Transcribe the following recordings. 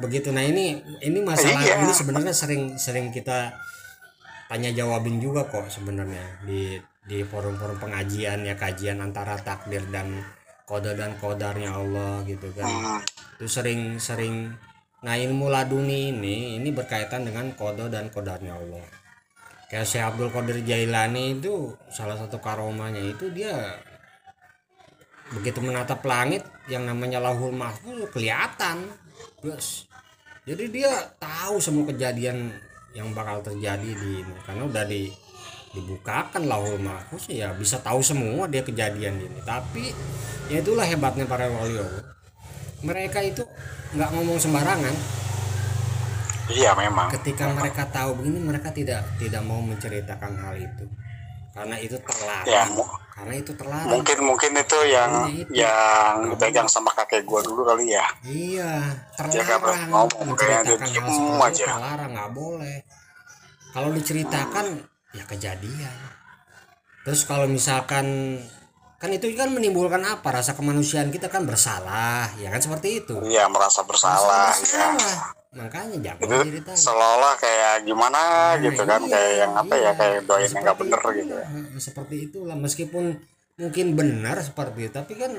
begitu nah ini ini masalah Iya. ini sebenarnya sering sering kita tanya jawabin juga kok sebenarnya di di forum-forum pengajian ya kajian antara takdir dan kode dan kodarnya Allah gitu kan Hmm. itu sering sering nah ilmu laduni ini ini berkaitan dengan kode dan kodarnya Allah kayak Syekh Abdul Qadir Jailani itu salah satu karomanya itu dia begitu menatap langit yang namanya lahul mahfuz kelihatan Yes. Jadi dia tahu semua kejadian yang bakal terjadi di karena udah di dibukakan lahul mahfuz ya bisa tahu semua dia kejadian ini. Tapi ya itulah hebatnya para wali Allah mereka itu nggak ngomong sembarangan. Iya memang. ketika mereka tahu begini mereka tidak tidak mau menceritakan hal itu karena itu terlarang Ya, karena itu terlarang Mungkin mungkin itu yang Iya, itu. yang dipegang sama kakek gua dulu kali ya. iya terlarang ngomong, aja. terlarang nggak boleh kalau diceritakan ya kejadian terus kalau misalkan kan itu kan menimbulkan apa rasa kemanusiaan kita kan bersalah ya kan seperti itu Iya merasa bersalah ya. bersalah makanya jangan Itu seolah-olah kayak gimana gitu kan iya, kayak yang apa ya iya. kayak doain yang nggak bener itu, gitu. ya. seperti itulah meskipun mungkin benar seperti itu tapi kan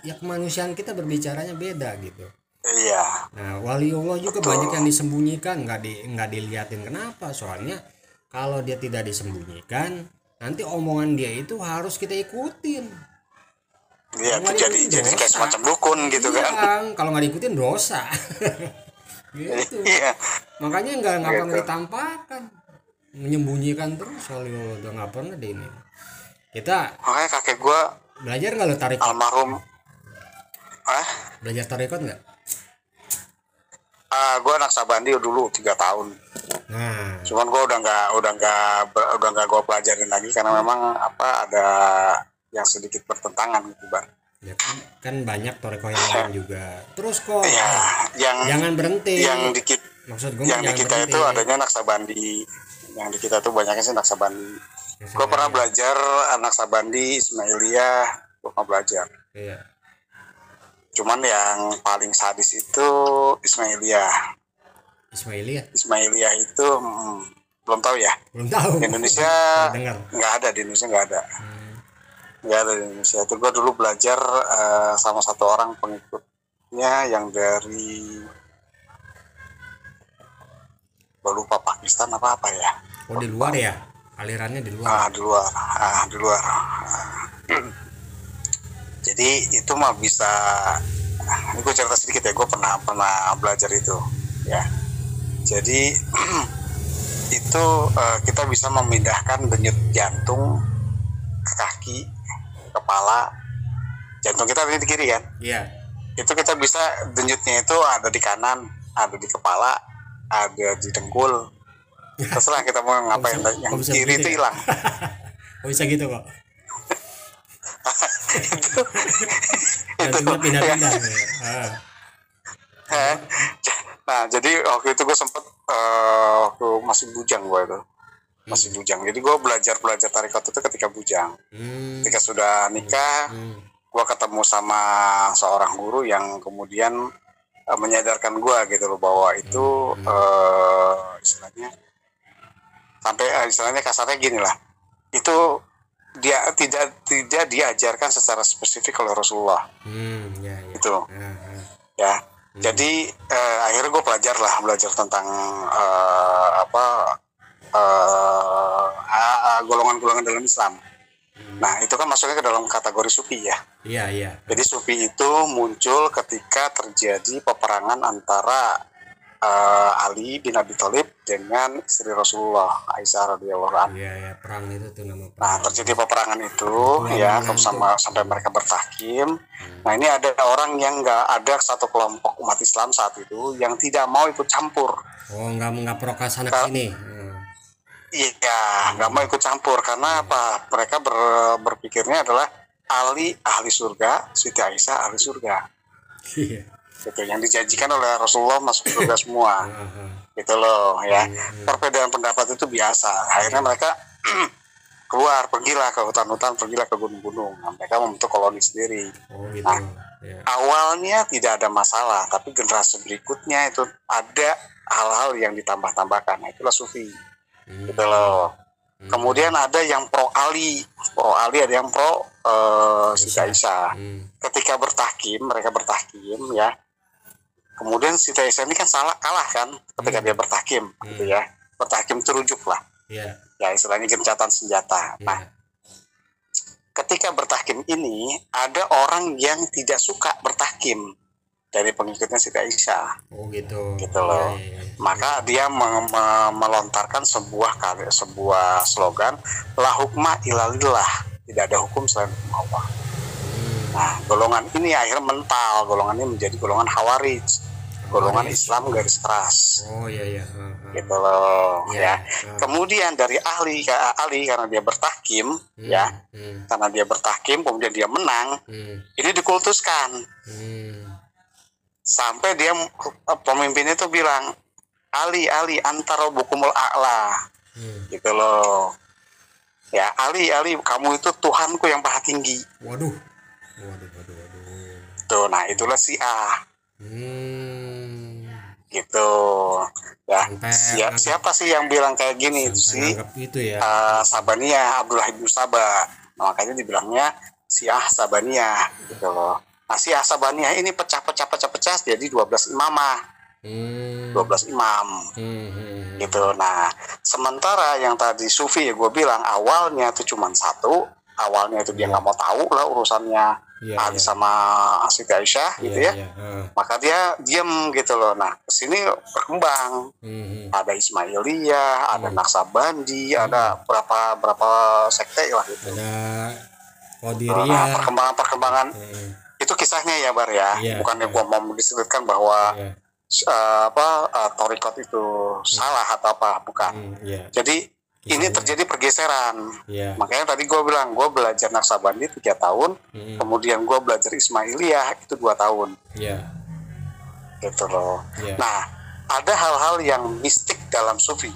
ya kemanusiaan kita berbicaranya beda gitu Iya. nah waliullah juga Betul. banyak yang disembunyikan nggak di nggak diliatin kenapa soalnya kalau dia tidak disembunyikan nanti omongan dia itu harus kita ikutin Iya itu jadi jadi kayak semacam dukun gitu Iya, kan. kalau nggak diikutin dosa gitu Iya. makanya nggak nggak pernah Gitu. ditampakkan menyembunyikan terus waliullah udah nggak pernah di ini kita Makanya kakek gua belajar nggak lo tarik almarhum ah belajar tarikot nggak ah gua anak sabandi dulu tiga tahun. nah Cuman gua udah nggak udah nggak udah nggak gua pelajarin lagi karena memang apa ada yang sedikit bertentangan gitu bang. ya kan, kan banyak toreko yang lain juga. Terus kok Ya yang jangan berhenti. yang dikit maksud gue yang di jangan kita berhenti. itu adanya naksabandi yang di kita tuh banyaknya sih naksabandi Ya, gue pernah belajar anak sabandi Ismailiyah gue pernah belajar. Iya. Cuman yang paling sadis itu Ismailiyah Ismailia? Ismailiyah itu hmm, belum tahu ya. Belum tahu. Di Indonesia nggak ada di Indonesia nggak ada. Hmm, ada di Indonesia. Itu gue dulu belajar eh, sama satu orang pengikutnya yang dari gue lupa Pakistan apa apa ya. Oh di luar ya? Alirannya di luar. Ah di luar. Ah di luar. Ah. jadi itu mah bisa ini gue cerita sedikit ya gue pernah pernah belajar itu ya. Jadi itu eh, kita bisa memindahkan denyut jantung ke kaki kepala jantung kita ada di kiri kan? Iya. Itu kita bisa denyutnya itu ada di kanan ada di kepala ada di dengkul. Terserah kita mau ngapain bisa- yang kiri begitu itu ya? hilang. Oh bisa gitu kok. Itu. jantungnya pindah-pindah ya. ah. Eh, nah jadi waktu itu gue sempet eh, waktu masih bujang gue itu masih bujang. Jadi gue belajar belajar tarikat itu ketika bujang. Hmm. ketika sudah nikah hmm. gue ketemu sama seorang guru yang kemudian eh, menyadarkan gue gitu loh bahwa itu eh, istilahnya sampai eh, istilahnya kasarnya gini lah. Itu dia tidak tidak diajarkan secara spesifik oleh Rasulullah. Hmm ya ya. Itu Ah, ah. ya. Jadi eh, akhirnya gue belajar lah belajar tentang eh, apa eh, ah, ah, golongan-golongan dalam Islam nah itu kan masuknya ke dalam kategori sufi ya iya iya jadi sufi itu muncul ketika terjadi peperangan antara eh, Ali bin Abi Thalib dengan istri Rasulullah Aisyah radhiyallahu anha iya ya perang itu tuh nama Nah, perang terjadi peperangan itu Peperangan ya itu. sama sampai mereka bertahkim. Nah, ini ada orang yang nggak ada satu kelompok umat Islam saat itu yang tidak mau ikut campur. oh nggak nggak proka sana Kalau- sini hmm. Iya, nggak mau ikut campur karena apa? Mereka ber- berpikirnya adalah Ali ahli surga, Siti Aisyah ahli surga. iya Gitu, yang dijanjikan oleh Rasulullah masuk surga semua. Gitu loh ya. Perbedaan pendapat itu biasa. Akhirnya mereka keluar, pergilah ke hutan-hutan, pergilah ke gunung-gunung. Nah, mereka membentuk koloni sendiri. oh gitu Nah, ya. awalnya tidak ada masalah tapi generasi berikutnya itu ada hal-hal yang ditambah-tambahkan nah, itulah sufi. Gitu loh. Hmm. kemudian ada yang pro Ali. Pro Ali ada yang pro eh, Siti Aisyah Hmm. ketika bertahkim mereka bertahkim ya. Kemudian Siti Aisyah ini kan salah kalah kan ketika Hmm. dia bertahkim gitu ya. Bertahkim terujuk lah. Ya ya istilahnya gencatan senjata. Nah ya ketika bertahkim ini ada orang yang tidak suka bertahkim dari pengikutnya Siti Aisyah oh gitu Gitu loh. Ya, ya, ya. maka dia me- me- melontarkan sebuah kali sebuah slogan la hukma ilalillah tidak ada hukum selain hukum Allah Hmm. nah golongan ini akhirnya mental golongan ini menjadi golongan Hawarij golongan Hawarij. Islam garis keras oh ya ya Ha, ha. gitu loh Ya, ya ha. kemudian dari ahli Ali karena dia bertahkim Hmm. ya Hmm. karena dia bertahkim kemudian dia menang Hmm. ini dikultuskan Hmm. Sampai dia pemimpinnya itu bilang Ali Ali antara bukumul a'la. Hmm. gitu loh. Ya Ali Ali kamu itu Tuhanku yang paha tinggi. Waduh. Waduh waduh waduh. Tuh nah itulah si A. Hmm. gitu. Ya siapa sih yang bilang kayak gini si itu ya? Uh, Sabaniyah Abdullah bin Sabah. Nah, makanya dibilangnya si Ah Sabaniyah gitu loh nah si Ah Sabaniyah ini pecah-pecah pecah-pecah jadi 12 imamah hmm. 12 imam Hmm. Hmm. gitu. Nah, sementara yang tadi Sufi ya gue bilang awalnya itu cuma satu, awalnya itu dia Iya. nggak mau tahu lah urusannya Iya, Ali iya. sama Siti Aisyah gitu Iya, ya. iya. Ha. Maka dia diem gitu loh. Nah, ke sini berkembang. Hmm. Ada Ismailiyah, ada Hmm. Naksabandi, ada berapa berapa sekte lah gitu. ada Nah, Qadiriyah perkembangan-perkembangan Hmm. Itu kisahnya ya Bar ya. Iya, Bukannya iya. gua mau mendiskusikan bahwa Iya. eh, apa eh, torikot itu salah atau apa, bukan. Hmm. Iya. Jadi ini Kisahnya. terjadi pergeseran. Iya. Makanya tadi gue bilang gue belajar Naksabandi tiga tahun, Hmm. kemudian gue belajar Ismailiyah itu dua tahun, Iya. gitu loh. Iya. Nah, ada hal-hal yang mistik dalam sufi.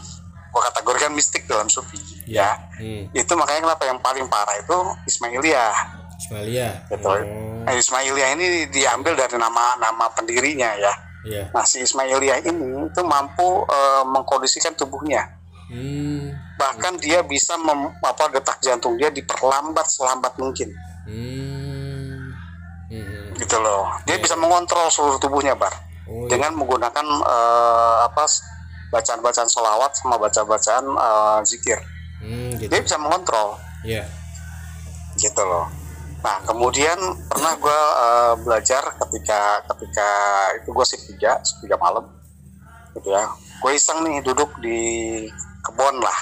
Gue kategorikan mistik dalam sufi, ya. Hmm. Itu makanya kenapa yang paling parah itu Ismailiyah. Ismailia. Gitu. Oh. Nah, Ismailiyah ini diambil dari nama-nama pendirinya ya. Iya. Nah, si Ismailiyah ini itu mampu eh, mengkondisikan tubuhnya. Hmm. Bahkan dia bisa mem- apa detak jantung dia diperlambat selambat mungkin. Hmm. Hmm. gitu loh. Dia Iya. bisa mengontrol seluruh tubuhnya, Bar, Oh, iya. dengan menggunakan eh, apa bacaan-bacaan solawat sama baca-bacaan eh, zikir. Hmm, gitu. Dia bisa mengontrol, Iya. gitu loh. Nah, kemudian pernah gue belajar ketika ketika itu gue shift tiga, tiga malam, gitu ya. Gue iseng nih duduk di kebun lah.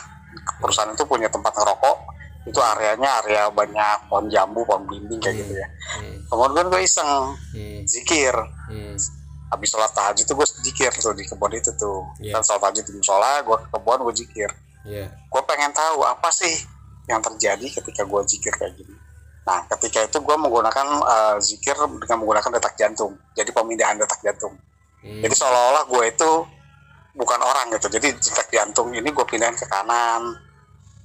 Perusahaan itu punya tempat ngerokok. Itu areanya area banyak pohon jambu, pohon belimbing kayak gitu ya. Hmm. Kemudian gue iseng Hmm. zikir, Hmm. habis sholat tahajud tuh gue zikir tuh di kebun itu tuh Iya. kan sholat tahajud di musola gue ke kebun gue zikir Iya. gue pengen tahu apa sih yang terjadi ketika gue zikir kayak gini nah ketika itu gue menggunakan eh, zikir dengan menggunakan detak jantung jadi pemindahan detak jantung Hmm. jadi seolah-olah gue itu bukan orang gitu jadi detak jantung ini gue pindahin ke kanan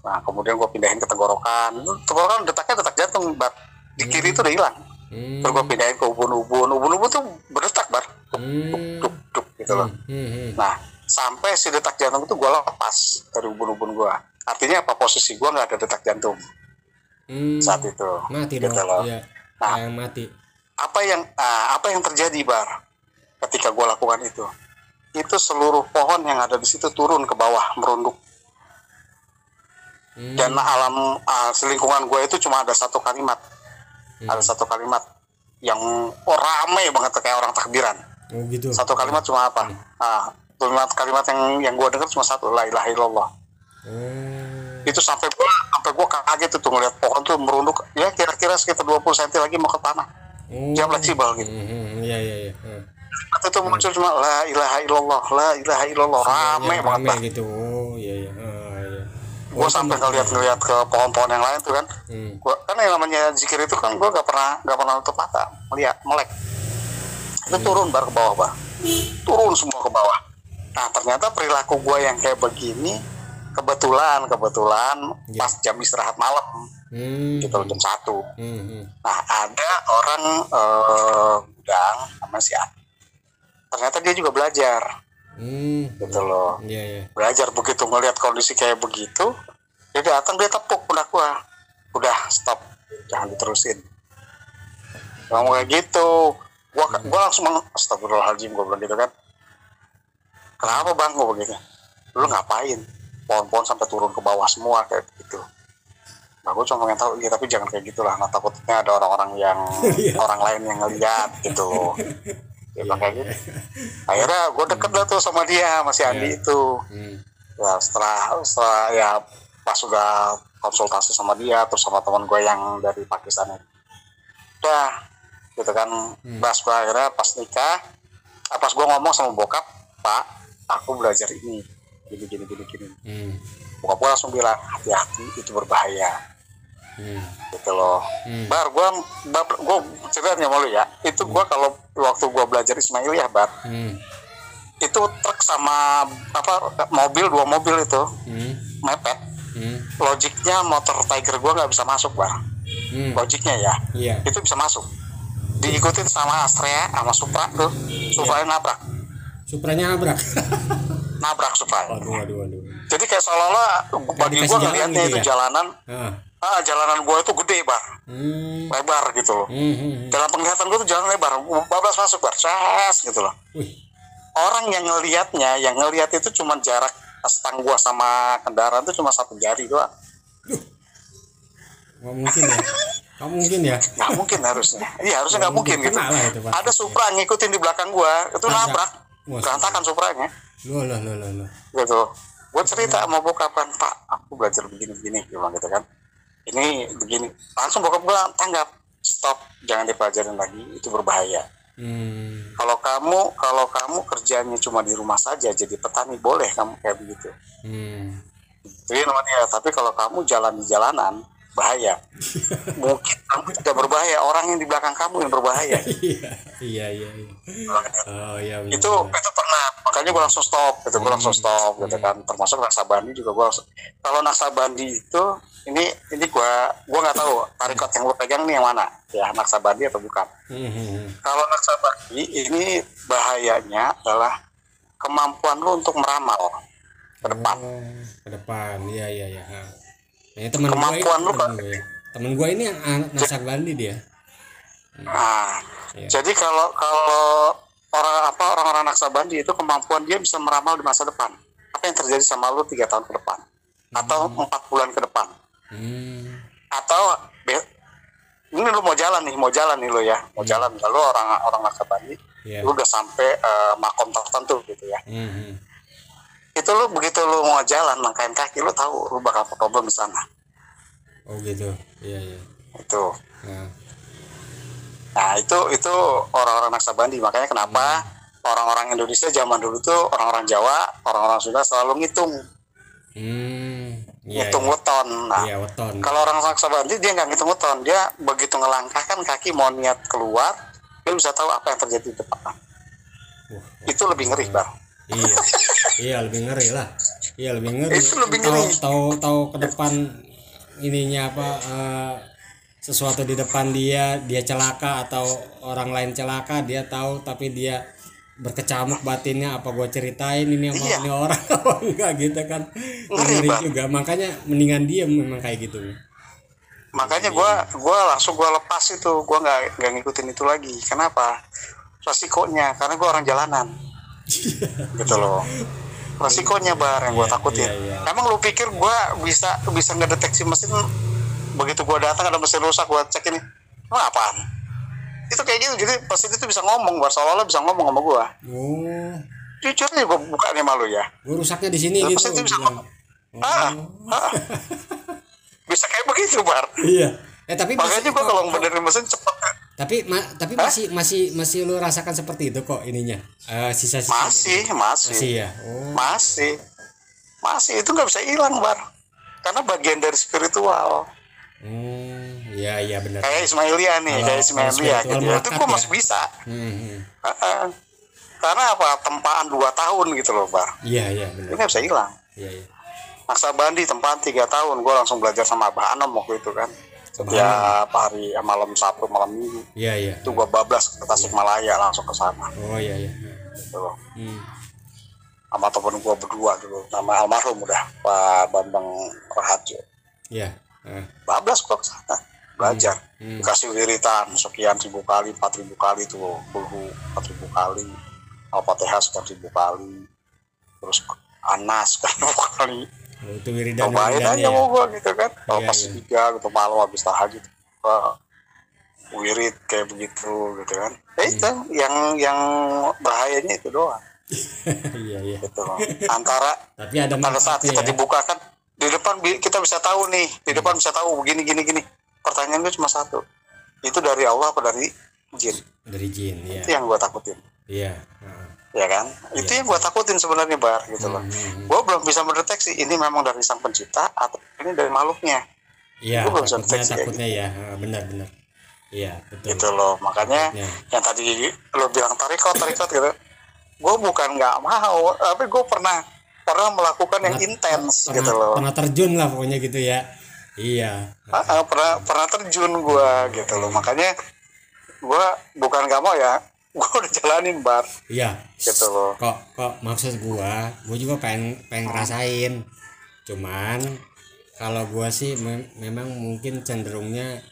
nah kemudian gue pindahin ke tenggorokan tenggorokan detaknya detak jantung bar di kiri itu udah hilang Hmm. terus gue pindahin ke ubun-ubun ubun-ubun tuh berdetak bar Hmm. duk duk gitu loh Hmm. Hmm. Nah, sampai si detak jantung itu gue lepas dari ubun-ubun gue. Artinya apa posisi gue nggak ada detak jantung Hmm. saat itu. mati Gitu dong. loh. Iya. Nah. Yang mati. Apa yang ah, apa yang terjadi bar ketika gue lakukan itu? Itu seluruh pohon yang ada di situ turun ke bawah merunduk Hmm. dan alam ah, selingkungan gue itu cuma ada satu kalimat, Hmm. ada satu kalimat yang oh, rame banget kayak orang takbiran. Oh gitu. Satu kalimat cuma apa? Ah, kalimat kalimat yang yang gue dengar cuma satu, la ilaha illallah. Oh. itu sampai gua sampai gua kaget tuh ngeliat pohon tuh merunduk ya kira-kira sekitar 20 cm lagi mau ke tanah Oh. dia fleksibel gitu Hmm. hmm, Iya iya iya. Hmm. Itu muncul cuma la ilaha illallah la ilaha illallah rame Yang banget rame gitu. Oh iya iya. Ah, iya. gua sampai ngeliat-ngeliat ke pohon-pohon yang lain tuh kan Hmm. gua kan yang namanya zikir itu kan gua gak pernah gak pernah nutup mata melihat melek itu turun bar ke bawah bar turun semua ke bawah nah ternyata perilaku gua yang kayak begini kebetulan kebetulan Iya. pas jam istirahat malam Hmm. gitu jam satu Hmm, hmm. nah ada orang eh, gudang sama si A. ternyata dia juga belajar Hmm. gitu loh Iya, iya. belajar begitu ngelihat kondisi kayak begitu dia datang dia tepuk pundak gua udah stop jangan diterusin ngomong kayak gitu gua gua langsung meng astagfirullahaladzim gua bilang gitu kan kenapa bang gua begitu lu ngapain pohon-pohon sampai turun ke bawah semua kayak gitu. Nah gua cuma pengen tahu iya tapi jangan kayak gitulah. Nah takutnya ada orang-orang yang Iya. orang lain yang ngeliat gitu. Dia bilang kayak gitu akhirnya gue deket lah tuh sama dia masih Andi Iya. itu. Hmm. ya setelah setelah ya pas sudah konsultasi sama dia terus sama teman gue yang dari Pakistan itu udah gitu kan. Pas gue akhirnya pas nikah ah, pas gue ngomong sama bokap pak aku belajar ini gini gini gini gini Hmm. bokap gue langsung bilang hati-hati itu berbahaya Hmm. gitu loh Hmm. bar gue gue ceritanya malu ya itu gue kalau waktu gue belajar Ismail ya bar Hmm. itu truk sama apa mobil dua mobil itu Hmm. mepet Hmm. logiknya motor Tiger gua nggak bisa masuk bang Hmm. logiknya ya Iya. itu bisa masuk diikutin sama Astrea sama Supra tuh Supra nabrak Supranya nabrak. nabrak Supra waduh, waduh, waduh. jadi kayak seolah-olah bagi jalan ngeliatnya gitu itu ya? jalanan Ah. ah jalanan gua itu gede bar Hmm. lebar gitu loh Hmm. hmm, hmm. dalam penglihatan gua tuh jalan lebar bablas masuk bar cas gitu loh Wih. orang yang ngelihatnya yang ngelihat itu cuma jarak stang gua sama kendaraan itu cuma satu jari doang Nggak mungkin ya. Kamu mungkin ya. nggak mungkin harusnya iya harusnya nggak mungkin gitu Kena lah itu ada Supra ngikutin di belakang gua itu nabrak berantakan Supranya. Loh, loh, loh, loh, gitu. Gue cerita sama bokap kan pak aku belajar begini begini bilang gitu kan. Ini begini. Langsung bokap gue tanggap stop jangan dipelajarin lagi itu berbahaya. Hmm. kalau kamu kalau kamu kerjanya cuma di rumah saja jadi petani boleh kamu kayak begitu. Hmm. jadi dia tapi kalau kamu jalan di jalanan bahaya mungkin kamu tidak berbahaya orang yang di belakang kamu yang berbahaya Iya, iya, iya. iya. Oh, iya. benar, itu benar. itu pernah makanya gue langsung stop gitu gue langsung stop gitu kan termasuk naksabandi juga gue langsung kalau naksabandi itu ini ini gue gue nggak tahu tarikot yang gue pegang nih yang mana ya naksabandi atau bukan Hmm, hmm, hmm. kalau naksabandi ini bahayanya adalah kemampuan lu untuk meramal ke depan Oh, ke depan. Iya, iya, iya. Nah, teman gue, Kemampuan lu, teman Pak. gue. Teman gue ini yang anak nasabandi dia. nah Iya. jadi kalau kalau orang apa orang-orang naksabandi itu kemampuan dia bisa meramal di masa depan apa yang terjadi sama lu tiga tahun ke depan atau empat bulan ke depan Hmm. atau ini lu mau jalan nih mau jalan nih lu ya mau jalan lalu orang orang Nakabandi Iya. lu udah sampai eh, makom tertentu gitu ya Hmm, hmm. Itu lu begitu lu mau jalan langkahin kaki lu tahu lu bakal problem di sana Oh, gitu. Iya, iya. itu Nah. nah itu itu orang-orang Naksabandi makanya kenapa orang-orang Indonesia zaman dulu tuh orang-orang Jawa orang-orang Sunda selalu ngitung Hmm. Iya. ngitung iya. weton nah Iya, weton. kalau orang Naksabandi dia nggak ngitung weton dia begitu ngelangkahkan kaki mau niat keluar dia bisa tahu apa yang terjadi di depan Wah, itu lebih ngeri bang iya. Iya, lebih ngeri lah. Iya, lebih ngeri. Itu lebih Tahu ngeri. tahu tahu ke depan ininya apa eh, sesuatu di depan dia, dia celaka atau orang lain celaka, dia tahu tapi dia berkecamuk batinnya apa gua ceritain ini sama Iya. ini orang apa enggak gitu kan Ngeri, juga makanya mendingan dia memang kayak gitu makanya gua gua langsung gua lepas itu gua nggak nggak ngikutin itu lagi kenapa resikonya karena gua orang jalanan gitu loh. Resikonya bar yang gua Iya, takutin. iya, iya. emang lu pikir gua bisa bisa ngedeteksi mesin begitu gua datang ada mesin rusak gua cek ini? Lu apaan? Itu kayak gitu jadi mesin itu bisa ngomong bar seolah-olah bisa ngomong sama gua. Oh. Jujur nih gua buka nih malu ya. Gua rusaknya di sini gitu. itu bisa bilang. ah, ah. bisa kayak begitu bar. Iya. Eh tapi makanya kok- kalau benerin mesin cepet tapi ma- tapi masih masih masih lu rasakan seperti itu kok ininya? Eh, sisa-sisa masih masih. Masih ya? Oh. Masih. Masih itu nggak bisa hilang bar. Karena bagian dari spiritual. Hmm iya iya benar. Kayak Ismailia nih Kalau- kayak Ismailia gitu ya. Itu gua ya. masih bisa. Hmm, hmm. Heeh. karena apa? Tempaan dua tahun gitu loh bar. Iya iya ini benar nggak bisa hilang. Iya iya. Naksabandi tempat tiga tahun. Gue langsung belajar sama Abah Anom waktu itu kan setiap hari eh, malam Sabtu malam Minggu. Iya iya itu gue bablas ke Tasikmalaya langsung ke sana. Oh iya iya gitu hmm. sama temen gue berdua dulu nama almarhum udah Pak Bambang Raharjo iya Ah. bablas gue ke sana belajar. Hmm. dikasih wiritan sekian ribu kali empat ribu kali tuh kulhu empat ribu kali al-fatihah sekian ribu kali terus anas sekian ribu kali itu wiridan cobain aja ya. mau gua gitu kan? Kalau Iya, pas iya. tiga gitu malam habis tahajud gua wirid kayak begitu gitu kan. Eh itu Hmm. yang yang bahayanya itu doang. Iya iya. Gitu loh. Antara tapi ada pada saat kita ya. dibukakan di depan kita bisa tahu nih di depan bisa tahu begini gini gini. Pertanyaan gue cuma satu. Itu dari Allah apa dari jin? Dari jin itu iya. yang gue takutin. Iya. Ya kan? Itu yang gue takutin sebenarnya bar gitu loh. Hmm, hmm. gue belum bisa mendeteksi ini memang dari sang pencipta atau ini dari makhluknya. Iya belum bisa takutnya deteksi. kayak takutnya ya. Ah, benar benar. Iya betul. Gitu loh. Makanya Ya. yang tadi lo bilang tarikot tarikot gitu. Gue bukan nggak mau tapi gue pernah pernah melakukan yang Pernah- intens pernah, gitu loh. pernah terjun lah pokoknya gitu ya. Iya. Ah, ah, pernah pernah terjun gue gitu loh. Makanya gue bukan nggak mau ya gue udah jalanin bar. Iya. Gitu loh. Kok kok maksud gua gua juga pengen pengen ngerasain. Cuman kalau gua sih mem- memang mungkin cenderungnya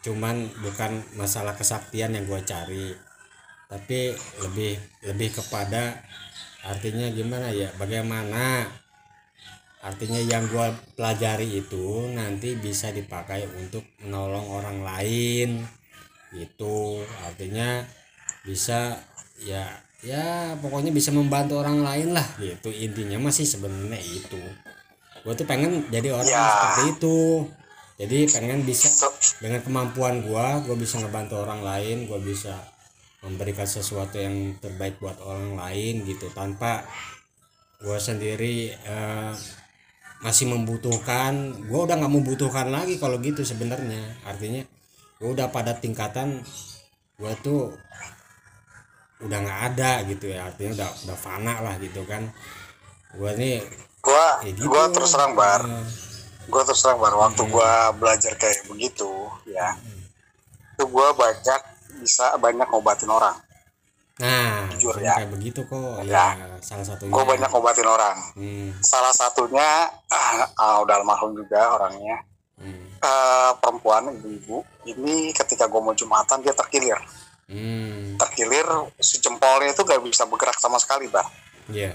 cuman bukan masalah kesaktian yang gua cari. Tapi lebih lebih kepada artinya gimana ya bagaimana artinya yang gua pelajari itu nanti bisa dipakai untuk menolong orang lain. Gitu. Artinya bisa ya ya pokoknya bisa membantu orang lain lah. Gitu intinya masih sebenarnya itu. Gue tuh pengen jadi orang Ya. seperti itu. Jadi pengen bisa dengan kemampuan gua gue bisa ngebantu orang lain gue bisa memberikan sesuatu yang terbaik buat orang lain gitu. Tanpa gue sendiri eh, masih membutuhkan gue udah nggak membutuhkan lagi kalau gitu sebenarnya. Artinya gue udah pada tingkatan gue tuh udah nggak ada gitu ya artinya udah udah fana lah gitu kan. Gue nih gue ya gitu. gue terus terang bar. Eh, gue terus terang bar. Waktu Hmm. gue belajar kayak begitu ya itu gue banyak bisa banyak ngobatin orang. Nah Jujur ya. kayak begitu kok. Ya. ya, salah satunya. Gue banyak ngobatin orang. Hmm, salah satunya ah, ah, udah almarhum juga orangnya. Hmm, Eh, perempuan ibu-ibu. Ini ketika gue mau jumatan dia terkilir hmm, terkilir si jempolnya itu gak bisa bergerak sama sekali bar iya.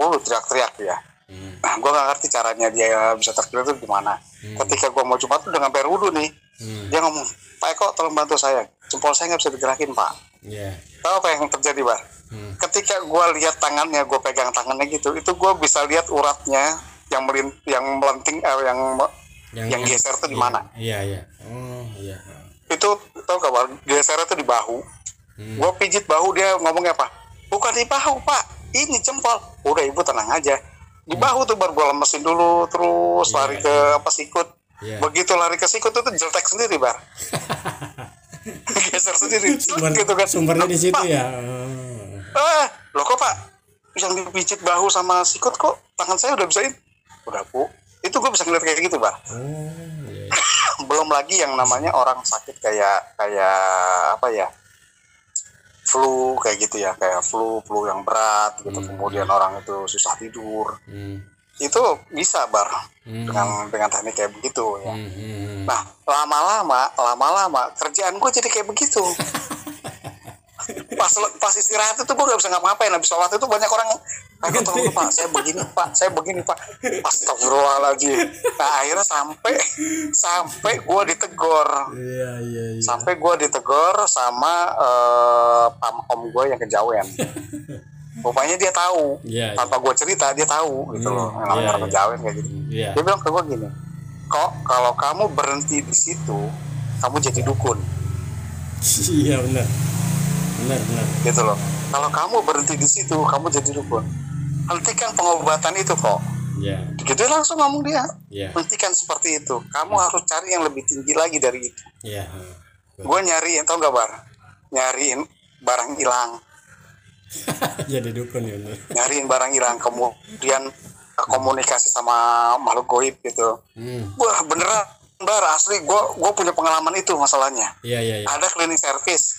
Oh teriak-teriak dia hmm, nah gue gak ngerti caranya dia bisa terkilir itu gimana. Hmm. ketika gue mau jumat tuh dengan wudhu nih. Hmm, dia ngomong Pak Eko tolong bantu saya. Jempol saya nggak bisa digerakin Pak. Iya. Tahu apa yang terjadi Bar hmm, ketika gue lihat tangannya gue pegang tangannya gitu itu gue bisa lihat uratnya yang melin yang melenting eh, yang yang geser tuh di iya, mana? iya iya. Oh iya. Itu tau gak Bar gesernya tuh di bahu. Hmm, gue pijit bahu dia ngomongnya apa? Bukan di bahu Pak. Ini jempol. Udah ibu tenang aja. Di bahu tuh baru gue lemesin dulu terus Iya, lari ke apa sikut. Iya. Begitu lari ke sikut itu jeltek sendiri bar. Geser sendiri. Sumber, gitu kan. sumbernya di situ Pak, ya. Oh, eh loh kok pak? Yang dipijit bahu sama sikut kok tangan saya udah bisa ini? Udah bu. Itu gue bisa ngeliat kayak gitu bah oh. iya, iya. Belum lagi yang namanya orang sakit kayak kayak apa ya? Flu kayak gitu ya kayak flu flu yang berat gitu. Hmm. kemudian orang itu susah tidur. Hmm, itu bisa bar hmm, dengan dengan teknik kayak begitu ya. Hmm, hmm, Nah, lama-lama, lama-lama kerjaan gue jadi kayak begitu. pas pas istirahat itu gue gak bisa ngapa-ngapain. Habis sholat itu banyak orang, aku tolong pak, saya begini pak, saya begini pak. Astagfirullahaladzim. Nah akhirnya sampai sampai gue ditegor, iya iya iya sampai gue ditegor sama eh, pamkom gue yang kejawen. Rupanya dia tahu, iya tanpa gue cerita dia tahu gitu loh. Hmm, Yang namanya orang iya. kejawen kayak gitu iya dia bilang ke gue gini kok kalau kamu berhenti di situ kamu jadi dukun iya benar benar benar. Gitu loh. Kalau kamu berhenti di situ kamu jadi dukun hentikan pengobatan itu kok. Iya. Gitu langsung ngomong dia. Iya. Hentikan seperti itu. Kamu harus cari yang lebih tinggi lagi dari itu. Iya gue nyariin tau gak bar? Nyariin barang hilang. Jadi dukun ya nyariin barang hilang kemudian komunikasi sama makhluk goib gitu. Hmm. wah beneran bar asli gue gue punya pengalaman itu masalahnya. Iya iya iya. Ada cleaning service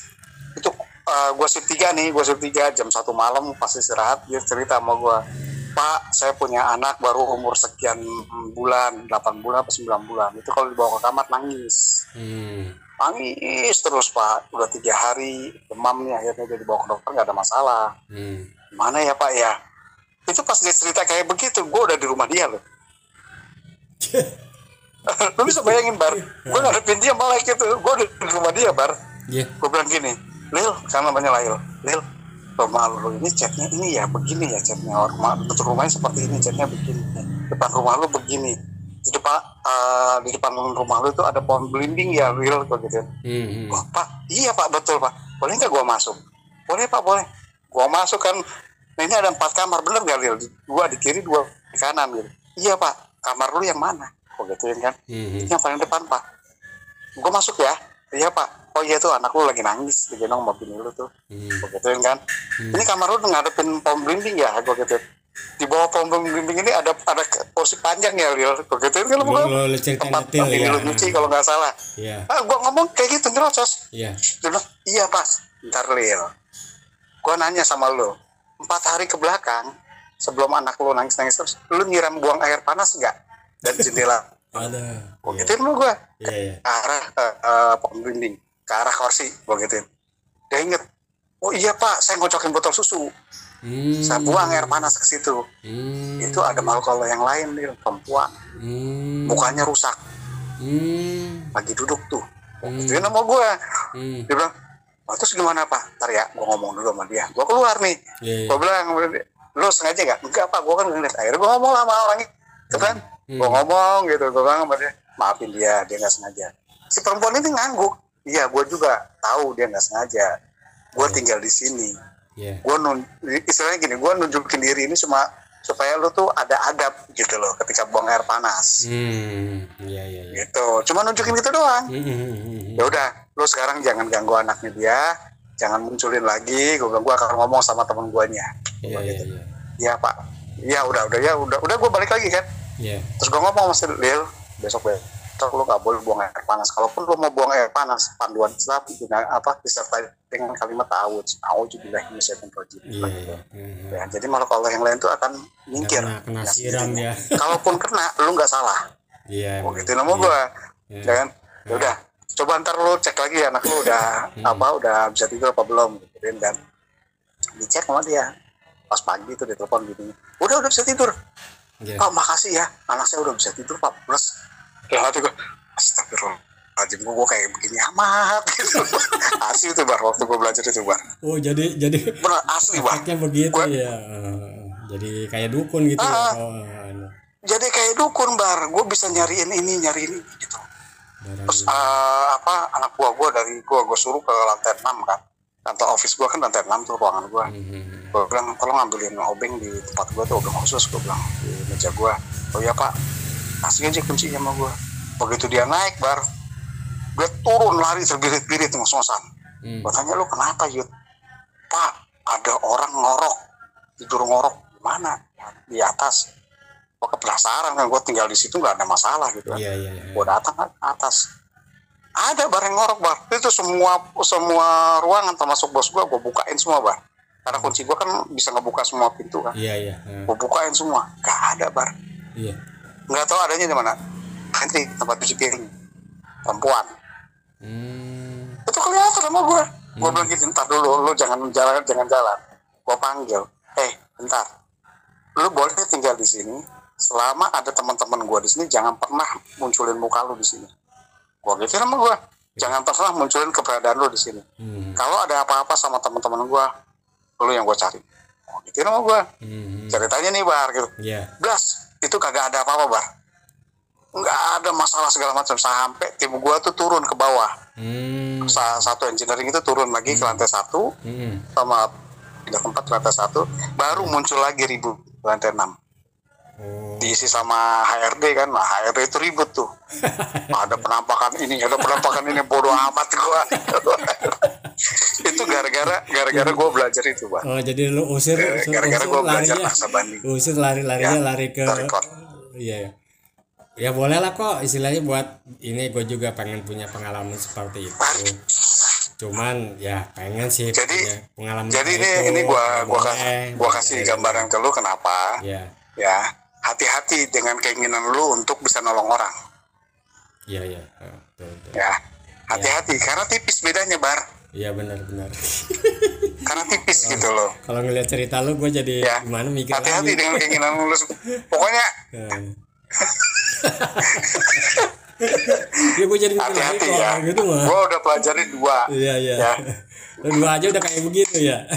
itu uh, gue shift tiga nih gue shift tiga jam satu malam pasti istirahat dia cerita sama gue pak saya punya anak baru umur sekian bulan 8 bulan atau 9 bulan. Itu kalau dibawa ke kamar nangis. Hmm. nangis terus pak. Udah tiga hari demam nih akhirnya dia dibawa ke dokter nggak ada masalah. Hmm. mana ya pak ya? Itu pas dia cerita kayak begitu gue udah di rumah dia loh. Lu bisa bayangin bar. Gue ngadepin dia malah gitu. Gue udah di rumah dia bar. Iya. Gue bilang gini Lil karena namanya Lail Lil rumah lu ini catnya ini ya begini ya catnya rumah bentuk rumahnya seperti ini catnya begini. Depan rumah lu begini. Di depan eh, di depan rumah lu itu ada pohon belimbing ya Lil gue gitu. Hmm. hmm. Wah, pak iya pak betul pak. Boleh nggak gua masuk? Boleh pak boleh. Gua masuk kan nah, ini ada empat kamar bener gak Lil? Dua di kiri dua di kanan gitu iya pak. Kamar lu yang mana? Oh gituin kan. Hmm. yang paling depan pak. Gua masuk ya iya pak. Oh iya tuh. Anak lu lagi nangis. Digendong sama bini lu tuh. Hmm. gituin kan? Ini kamar lu ngadepin pohon belimbing ya? Gua gituin di bawah pohon belimbing ini ada ada kursi panjang ya Lil? Gua gituin kan lu bukan cerita tempat detail bini ya. lu nyuci kalau nggak salah. Iya. Ah gua ngomong kayak gitu nyerocos. Iya. Dia bilang, iya pak, ntar Lil. Gue nanya sama lo, empat hari ke belakang, sebelum anak lo nangis-nangis terus, lo nyiram buang air panas nggak? Dan jendela. ada Gue gituin lo gue, iya iya ke arah uh, uh, pohon dinding, ke arah kursi, gue gituin. Dia inget, oh iya pak, saya ngocokin botol susu, hmm. saya buang air panas ke situ. hmm. Itu ada makhluk Allah yang lain, Lil, perempuan, hmm. mukanya rusak, hmm. lagi duduk tuh. Hmm. gituin sama gue, hmm. dia bilang, oh, terus gimana pak? Ntar ya, gue ngomong dulu sama dia. Gue keluar nih, iya iya gue bilang lu sengaja nggak enggak pak gue kan ngeliat akhirnya gue ngomong lah sama orang itu kan Hmm. Gue ngomong gitu gue bilang sama dia maafin dia dia nggak sengaja. Si perempuan ini ngangguk. Iya gue juga tahu dia nggak sengaja. Gue tinggal di sini. Iya. Gue nun istilahnya gini gue nunjukin diri ini cuma supaya lu tuh ada adab gitu loh ketika buang air panas. Hmm. iya iya iya. Gitu. Cuma nunjukin gitu doang. Hmm, hmm, hmm, hmm. ya udah lu sekarang jangan ganggu anaknya dia jangan munculin lagi. Gue bilang gue akan ngomong sama temen gue nya iya iya iya. Iya pak. Iya udah udah ya udah udah gue balik lagi kan. Iya Terus gue ngomong sama si Lil besok besok lu nggak boleh buang air panas. Kalaupun lu mau buang air panas panduan Islam dengan apa disertai dengan kalimat ta'awud. Ta'awud juga ini saya rajim. iya iya Hmm. Ya, jadi makhluk Allah yang lain tuh akan minggir. kena kena siram dia Kalaupun kena, lu nggak salah. iya Oh, emang. gitu nama gue. Iya. Ya kan? Ya udah. Coba ntar lu cek lagi anak lu udah Hmm. apa udah bisa tidur apa belum gitu kan. Dicek sama dia. Pas pagi tuh ditelepon gitu. Udah udah bisa tidur. Iya. Pak makasih ya. Anak saya udah bisa tidur pak. Plus dalam hati gue astagfirullahaladzim gue kayak begini amat? Gitu. Asli itu bar waktu gue belajar itu bar. Oh jadi jadi bener asli bar. begitu Gua- ya. Eh, jadi kayak dukun gitu ya. Ah. oh, jadi kayak dukun bar. Gue bisa nyariin ini nyariin ini gitu. Barang- terus eh, apa anak buah gue dari gue gue suruh ke lantai 6 kan kantor office gue kan lantai 6 tuh ruangan gue Hmm, hmm, hmm. gue bilang tolong ambilin obeng di tempat gue tuh obeng khusus gue bilang di meja gue oh iya pak. Kasih aja kuncinya sama gue begitu dia naik bar gue turun lari terbirit-birit ngos-ngosan Hmm. gue tanya lu kenapa Yud? Pak ada orang ngorok tidur ngorok mana? Di atas. Gue penasaran kan gue tinggal di situ nggak ada masalah gitu kan. Iya iya iya. Gue datang kan ke atas ada bar yang ngorok bar itu semua semua ruangan termasuk bos gue gue bukain semua bar karena kunci gue kan bisa ngebuka semua pintu kan. Iya iya Eh, gue bukain semua. Gak ada bar. Iya. Nggak tahu adanya di mana. Nanti tempat cuci piring perempuan. Hmm. itu kelihatan sama gue gue bilang gitu ntar dulu lu jangan jalan jangan jalan. Gue panggil eh bentar. Lu boleh tinggal di sini. Selama ada teman-teman gue di sini jangan pernah munculin muka lu di sini gue gitu sama gue jangan pernah munculin keberadaan lu di sini Hmm. kalau ada apa-apa sama teman-teman gue lu yang gue cari gue gitu sama gue Hmm. ceritanya nih bar gitu iya Blas, itu kagak ada apa-apa, Bar. Nggak ada masalah segala macam. Sampai tim gua tuh turun ke bawah. hmm. Sa- Satu engineering itu turun lagi ke lantai satu, Hmm. sama pindah tempat ke lantai satu, baru muncul lagi ribut ke lantai enam. Diisi sama HRD kan, nah HRD itu ribut tuh. ada penampakan ini, ada penampakan ini, bodoh amat gua. itu gara-gara gara-gara gue belajar itu bang Oh, jadi lu usir, gara-gara gue belajar banding Usir lari-larinya Ya, lari ke Iya ya. Ya boleh lah kok istilahnya buat ini gue juga pengen punya pengalaman seperti itu. Cuman ya pengen sih Jadi- punya pengalaman jadi ini itu. ini gue gua, gua kasih gambaran ke lu kenapa Ya, ya hati-hati dengan keinginan lu untuk bisa nolong orang iya iya. Ah, betul, betul. ya hati-hati karena tipis bedanya bar Iya benar-benar. karena tipis gitu loh Kalau ngeliat cerita lu gue jadi ya gimana mikir hati-hati lagi. dengan keinginan lu pokoknya ya gue jadi hati-hati ya gitu mah. gue udah pelajari dua Iya iya. Ya. Dua aja udah kayak begitu ya.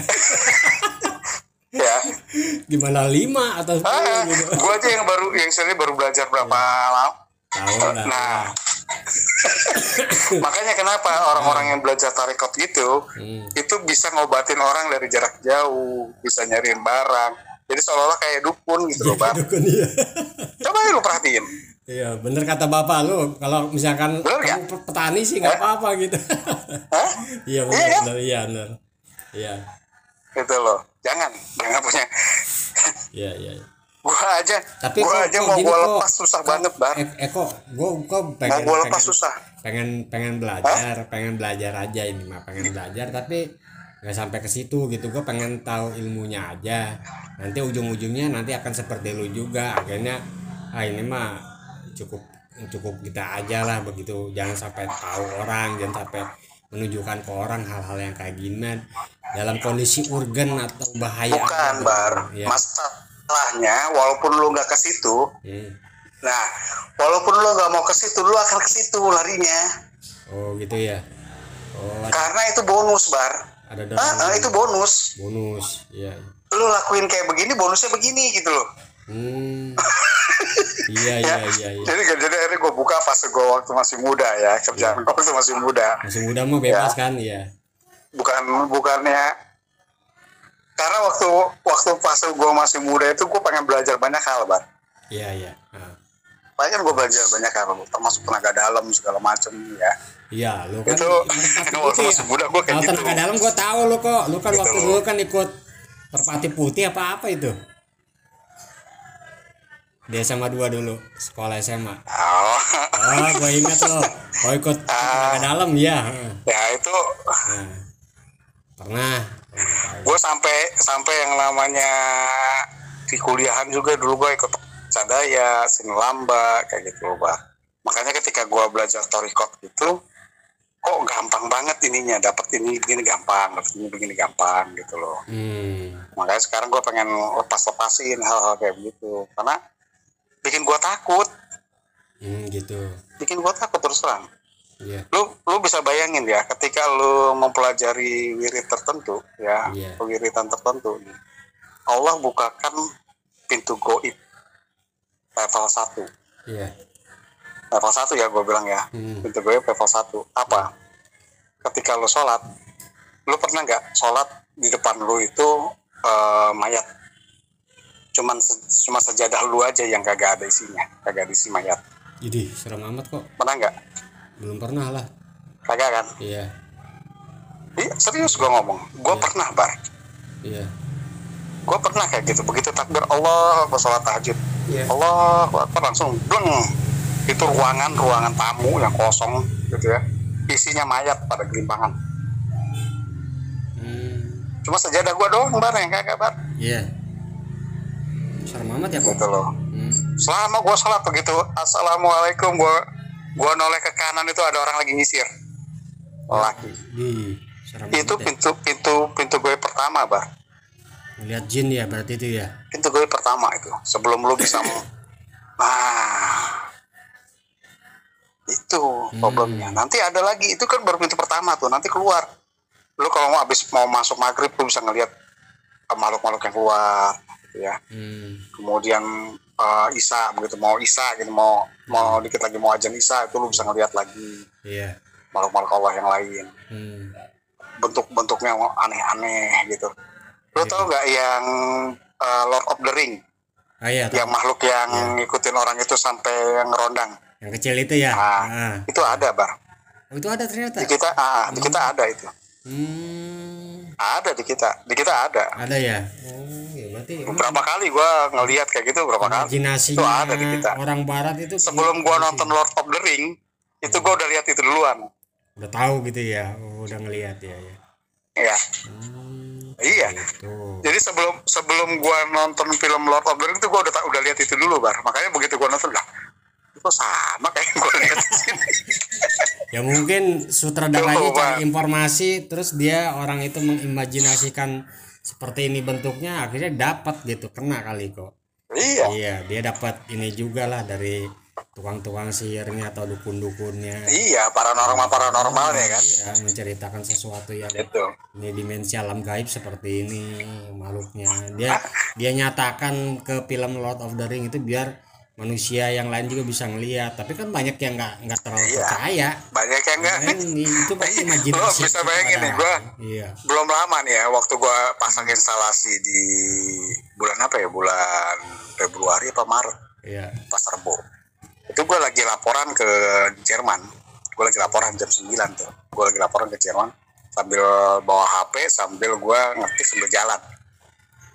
ya Gimana lima atau ah, gitu. gue aja yang baru yang sendiri baru belajar berapa lama Tahu lah. nah makanya kenapa orang-orang yang belajar tarekat gitu Hmm. itu bisa ngobatin orang dari jarak jauh bisa nyariin barang jadi seolah-olah kayak dukun gitu loh bang Dukun iya. coba ya lu perhatiin Iya, bener kata bapak lu. Kalau misalkan Bener kamu pe- petani sih nggak apa-apa gitu. Hah? iya Iya bener, kan? bener, iya bener. Iya, gitu loh jangan jangan punya iya, iya. iya. gua aja Tapi gua kok- aja kok mau gua kok- lepas susah banget bar Eh, eh kok, gue kok mau pengen, gua lepas pengen, susah pengen, pengen belajar, pengen belajar aja ini mah, pengen belajar. Tapi nggak sampai ke situ gitu. Gue pengen tahu ilmunya aja. Nanti ujung-ujungnya nanti akan seperti lu juga. Akhirnya, ah ini mah cukup cukup kita aja lah begitu. Jangan sampai tahu orang, jangan sampai menunjukkan ke orang hal-hal yang kayak gini dalam kondisi urgen atau bahaya bukan apa bar. Gitu. ya. masalahnya walaupun lu nggak ke situ Hmm. nah walaupun lu nggak mau ke situ lu akan ke situ larinya. Oh gitu ya? Oh ada, karena itu bonus bar. Ada ah, ah, itu bonus. Bonus iya. Lu lakuin kayak begini bonusnya begini gitu loh. Hmm iya iya iya iya. jadi jadi akhirnya gue buka pas gue waktu masih muda ya kerjaan gue waktu masih muda. Masih muda mah bebas Ya. kan iya. Bukan bukannya karena waktu waktu pas gue masih muda itu gue pengen belajar banyak hal bar. Iya iya Ah. Makanya kan gue belajar banyak hal termasuk tenaga dalam segala macem ya. Iya lu kan itu merpati waktu putih masih muda gue kayak gitu. tenaga dalam gua tahu lu kok. Lu kan Gitu. waktu dulu kan ikut perpati putih apa apa itu di SMA 2 dulu sekolah SMA oh, oh gua ingat lo. Oh ikut tenaga dalam ya ya itu. Nah, pernah. Gue sampai sampai yang namanya di kuliahan juga dulu gue ikut sadaya sinlamba kayak gitu loh Bah. makanya ketika gue belajar torikot gitu kok gampang banget ininya dapat ini begini gampang dapat ini begini gampang gitu loh. Hmm. Makanya sekarang gue pengen lepas lepasin hal-hal kayak begitu. Karena bikin gue takut. Hmm gitu. Bikin gue takut terus terang. Iya. Lu lu bisa bayangin ya ketika lu mempelajari wirid tertentu ya Iya. wiritan tertentu Allah bukakan pintu goib. Level 1 iya. Level 1 ya gue bilang ya. Hmm. pintu goib level 1 apa? Ketika lu sholat lu pernah nggak sholat di depan lu itu eh, mayat cuman cuma sejadah lu aja yang kagak ada isinya kagak ada isi mayat. Jadi serem amat kok. Pernah nggak? Belum pernah lah. Kagak kan? Iya. Iya serius gue ngomong. Gue Iya. pernah bar. Iya. Gue pernah kayak gitu. Begitu takbir Allah pas sholat tahajud. Iya. Allah Akbar langsung bleng itu ruangan ruangan tamu yang kosong gitu ya. Isinya mayat pada gelimpangan hmm. cuma sejadah gue doang bar yang kagak bar. Iya serem amat ya kok gitu loh. Hmm. selama gue sholat begitu. Assalamualaikum gue gue noleh ke kanan itu ada orang lagi nyisir. Laki Ih, serem itu ya. pintu pintu pintu gue pertama bar ngeliat jin ya berarti itu ya? Pintu gue pertama itu sebelum lu bisa mau. Nah. Itu problemnya. Nanti ada lagi itu kan baru pintu pertama tuh nanti keluar. Lu kalau mau habis mau masuk maghrib lu bisa ngelihat makhluk-makhluk yang keluar gitu ya. Hmm. kemudian eh, Isa begitu mau Isa gitu mau mau dikit lagi mau ajan Isa itu lu bisa ngelihat lagi. Iya. Makhluk-makhluk Allah yang lain. Hmm. bentuk-bentuknya aneh-aneh gitu. Lu Iya. tau nggak yang eh, Lord of the Ring? Ah iya yang makhluk yang ngikutin orang itu sampai ngerondang. Yang kecil itu ya? Ah. ah. itu ada bar. Oh, itu ada ternyata? Di kita ah, di kita ada itu. Hmm, ada di kita. Di kita ada. Ada ya. Oh, ya berarti beberapa kali gua ngelihat kayak gitu berapa kali? Itu ada di kita. orang barat itu sebelum gua nonton Lord of the Ring itu gua udah lihat itu duluan. Udah tahu gitu ya. Oh, udah ngelihat ya ya. ya Hmm, iya. itu. jadi sebelum sebelum gua nonton film Lord of the Ring itu gua udah udah lihat itu dulu bar. Makanya begitu gua nonton lah itu sama kayak lihat sini Ya mungkin sutradaranya cari informasi terus dia orang itu mengimajinasikan seperti ini bentuknya akhirnya dapat gitu kena kali kok. iya Iya, dia dapat ini juga lah dari tukang-tukang sihirnya atau dukun-dukunnya. iya paranormal paranormalnya kan Iya, menceritakan sesuatu yang itu ini dimensi alam gaib seperti ini makhluknya. Dia dia nyatakan ke film Lord of the Ring itu biar manusia yang lain juga bisa ngelihat. Tapi kan banyak yang nggak nggak terlalu Iya. percaya. banyak yang enggak Kan itu pasti Lo imajinasi. bisa kita bayangin nih, gua- Iya. belum lama nih ya waktu gua pasang instalasi di bulan apa ya bulan Februari apa Maret Iya. pas Rebo itu gue lagi laporan ke Jerman gue lagi laporan jam 9 tuh gue lagi laporan ke Jerman sambil bawa HP sambil gue ngetik sambil jalan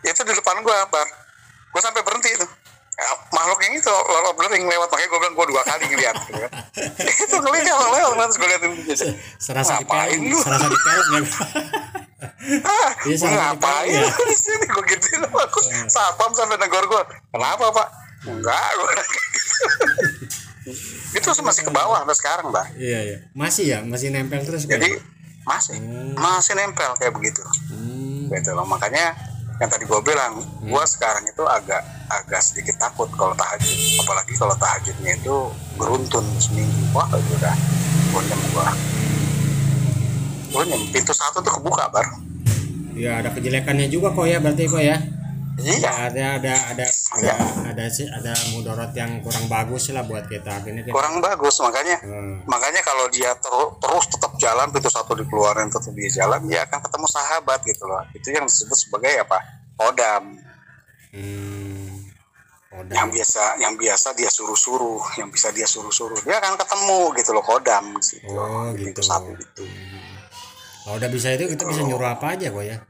itu di depan gue bar gue sampai berhenti itu Ya, makhluk yang itu Lord of the Ring lewat. Makanya gue bilang gue dua kali ngeliat gitu kan. itu ngeliat lewat terus gue liatin gitu. Serasa Ngapain dipelek, lu? serasa dipelek ya. ah, sama ngapain lu di sini? Gue gituin aku satpam sampai negor gue kenapa pak? Enggak gue itu masih ke bawah sampai sekarang mbak. Iya, iya. Masih ya, masih nempel terus jadi masih. Masih nempel kayak begitu. Hmm. gitu loh. Makanya yang tadi gue bilang gue sekarang itu agak agak sedikit takut kalau tahajud. Apalagi kalau tahajudnya itu beruntun seminggu. Wah itu udah. Gonyem gue gonyem pintu satu tuh kebuka bar. Ya ada kejelekannya juga kok ya berarti kok ya. Iya Ada ada ada ada Iya. ada sih ada mudorot yang kurang bagus lah buat kita akhirnya kita. kurang bagus makanya Hmm. makanya kalau dia ter- terus tetap jalan pintu satu dikeluarin tetap dia jalan dia akan ketemu sahabat gitu loh itu yang disebut sebagai apa kodam Hmm. Kodam. yang biasa yang biasa dia suruh-suruh yang bisa dia suruh-suruh dia akan ketemu gitu loh kodam gitu Oh, gitu. satu itu Kalau udah bisa itu kita bisa nyuruh apa aja kok ya.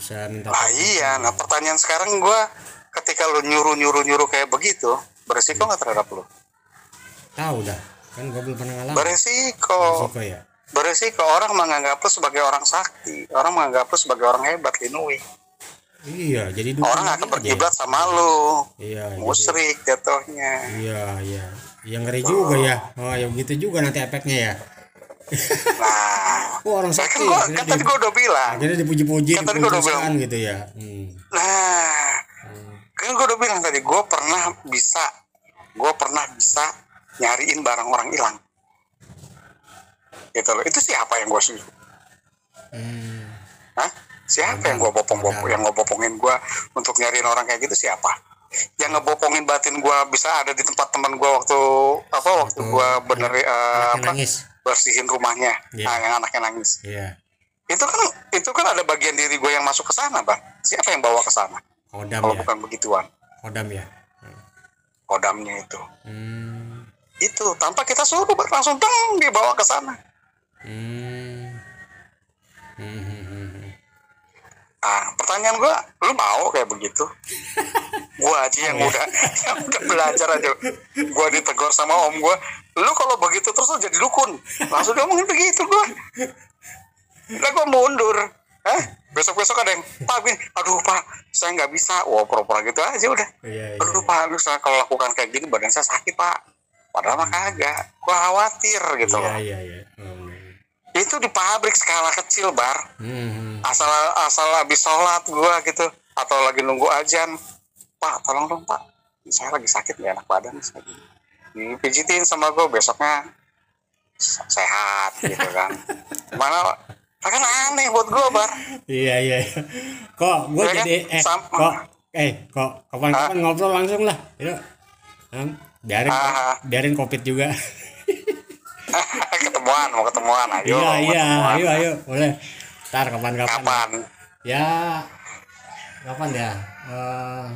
Bisa minta ah iya nah pertanyaan sekarang gua ketika lu nyuruh nyuruh nyuruh kayak begitu beresiko nggak terhadap lu tahu dah. Kan gue belum pernah ngalamin. beresiko Risiko ya. beresiko orang menganggap lu sebagai orang sakti orang menganggap lu sebagai orang hebat linui Iya, jadi orang akan ya. berkiblat sama lu Iya, jadi- musrik jatuhnya Iya, iya. Yang ngeri juga ya. Oh, ya begitu juga nanti efeknya ya. Nah Oh, orang kan, sakti. gua, akhirnya kan di- tadi gua udah bilang. Akhirnya dipuji-puji, Kan tadi gua udah diputuskan gitu ya. Hmm. nah kan gue udah bilang tadi gue pernah bisa gue pernah bisa nyariin barang orang hilang. Gitu loh. Itu siapa yang gue suruh? Hmm. Hah? siapa yang gue bopong bopong yang ngebopongin gue untuk nyariin orang kayak gitu? Siapa? Yang ngebopongin batin gue bisa ada di tempat teman gue waktu apa waktu gue bener Yang apa? nangis. Bersihin rumahnya Iya. nah, yang anaknya nangis Iya. itu kan itu kan ada bagian diri gue yang masuk ke sana bang siapa yang bawa ke sana Kodam kalau ya. bukan begituan Kodam ya. kodamnya itu Hmm. itu tanpa kita suruh Bang. langsung teng dibawa ke sana Hmm. Hmm, hmm, hmm, hmm. ah pertanyaan gua lu mau kayak begitu gua aja yang udah yang udah belajar aja. Gua ditegur sama om gua lu kalau begitu terus lu jadi dukun. Langsung ngomongin begitu gua. Lah gua mundur. Hah? besok besok ada yang pak gini. Aduh pak saya nggak bisa. Wah pura-pura gitu aja udah. Iya, iya. aduh pak lu saya kalau lakukan kayak gini badan saya sakit pak. Padahal mah kagak. Gua khawatir gitu Iya, loh. iya, iya. Iya. itu di pabrik skala kecil bar. Hmm, hmm. asal asal habis sholat gua gitu atau lagi nunggu ajan pak tolong dong pak saya lagi sakit nggak enak badan saya dipijitin sama gua besoknya se- sehat gitu kan mana kan aneh buat gua bar Iya, iya. Kok gue Ya kan? jadi eh Sam- kok eh kok kapan-kapan ngobrol langsung lah. Yuk. Hmm, biarin Ah. biarin covid juga. ketemuan mau ketemuan ayo iya, iya. ketemuan. Ayo, ayo. Boleh. Ntar kapan-kapan. kapan Ya kapan ya? Eh,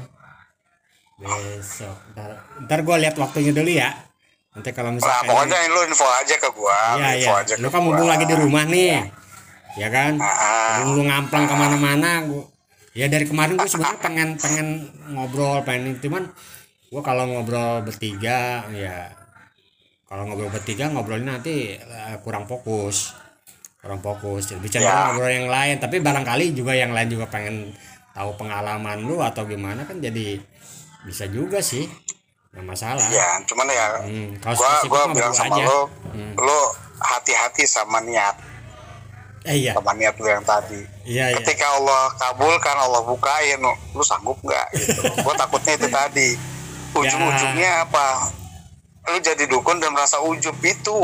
besok. Ntar, ntar gue lihat waktunya dulu ya. Nanti kalau nah misalkan pokoknya lu info aja ke gua Iya, info iya. aja Lu kan mumpung gua. lagi di rumah nih. ya kan Ah, lu ngamplang ke mana-mana gua ya dari kemarin gue sebenarnya pengen pengen ngobrol pengen cuman gue kalau ngobrol bertiga ya kalau ngobrol bertiga ngobrolnya nanti eh, kurang fokus kurang fokus lebih cenderung Ya. ngobrol yang lain tapi barangkali juga yang lain juga pengen tahu pengalaman lu atau gimana kan jadi bisa juga sih nggak masalah. Ya cuman ya Hmm, kalau gua gua bilang sama aja. lo Hmm. lo hati-hati sama niat. Eh iya. Sama niat lo yang tadi. Iya iya. Ketika Allah kabulkan Allah bukain lu sanggup nggak gitu? Gue takutnya itu tadi. Ujung-ujungnya apa? Lu jadi dukun dan merasa ujub itu.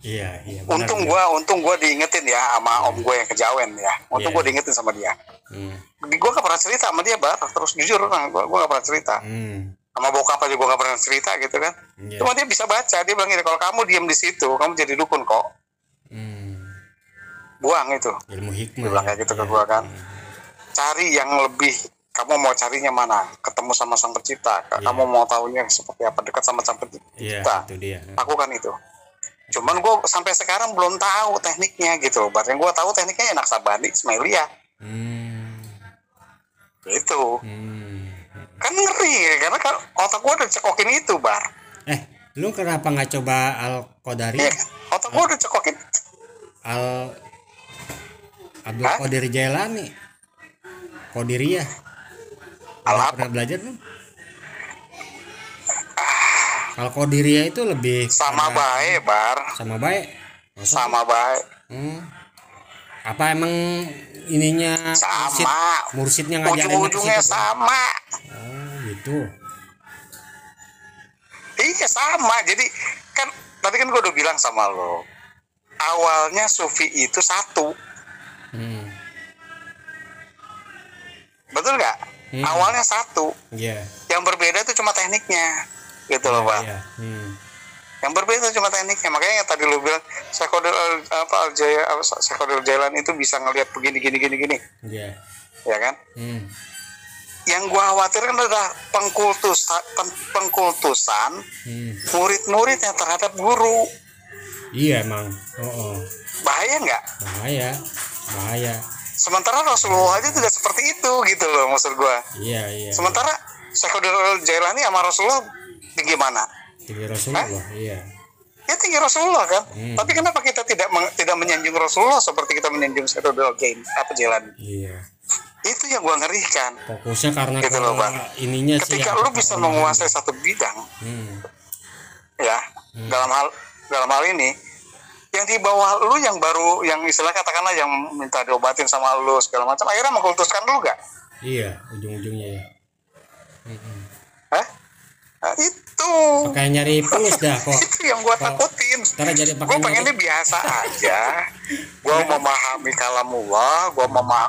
Iya iya benar, untung gua untung gua diingetin ya sama om gue yang kejawen ya. Untung Iya. gua diingetin sama dia hmm. gue gak pernah cerita sama dia bar terus jujur nah, gue gue gak pernah cerita Hmm. sama bokap aja gue gak pernah cerita gitu kan Iya. cuma dia bisa baca dia bilang gini kalau kamu diem di situ kamu jadi dukun kok Hmm. buang itu ilmu hikmah dia bilang ya. kayak gitu ke Iya. gua kan cari yang lebih kamu mau carinya mana ketemu sama sang pencipta Iya. kamu mau tahunya seperti apa dekat sama sang iya pencipta itu dia lakukan itu cuman gue sampai sekarang belum tahu tekniknya gitu bahkan gue tahu tekniknya enak sabani Ismailia hmm. Gitu. Hmm. kan ngeri ya karena kan otak gue udah cekokin itu bar. Eh lu kenapa nggak coba al kodari Iya kan? otak gue udah cekokin. Al Abdul Hah? Qadir Jailani. Qadiriyah Al Pernah- apa? pernah belajar lu kalau Qadiriyah itu lebih sama karena- baik bar. Sama baik sama baik Hmm. Apa emang ininya mursid, sama mursidnya ngajarin ujung-ujungnya sama oh gitu Iya sama. Jadi kan tadi kan gue udah bilang sama lo. Awalnya sufi itu satu, hmm. betul nggak? Hmm. Awalnya satu. iya Yang berbeda itu cuma tekniknya, gitu loh pak. iya hmm. Yang berbeda cuma tekniknya. Makanya yang tadi lo bilang Syekodil Al- apa Aljaya apa, Syekodil Jalan itu bisa ngelihat begini gini gini gini, iya ya kan? hmm. Yang gua khawatirkan adalah pengkultusan pengkultusan Hmm. murid-muridnya terhadap guru. iya emang oh, oh. Bahaya nggak? bahaya bahaya Sementara Rasulullah aja tidak seperti itu gitu loh maksud gua. iya iya Sementara Syekhudul Jailani sama Rasulullah tinggi mana? Tinggi Rasulullah iya Ya tinggi Rasulullah kan. Hmm. Tapi kenapa kita tidak tidak menyanjung Rasulullah seperti kita menyanjung Syekhudul Jailani apa Jailani? iya Itu yang gua ngerikan. fokusnya karena Gitu loh, Bang. ininya sih Ketika apa, lu bisa menguasai satu bidang, hmm. ya dalam hal dalam hal ini yang di bawah lu yang baru yang istilah katakanlah yang minta diobatin sama lu segala macam akhirnya mengkultuskan lu gak? iya ujung-ujungnya ya Hah? Nah, itu pakai nyari plus dah kok itu yang gua Kalau- takutin. ntar jadi gue pengennya biasa aja gue memahami kalamullah gue memah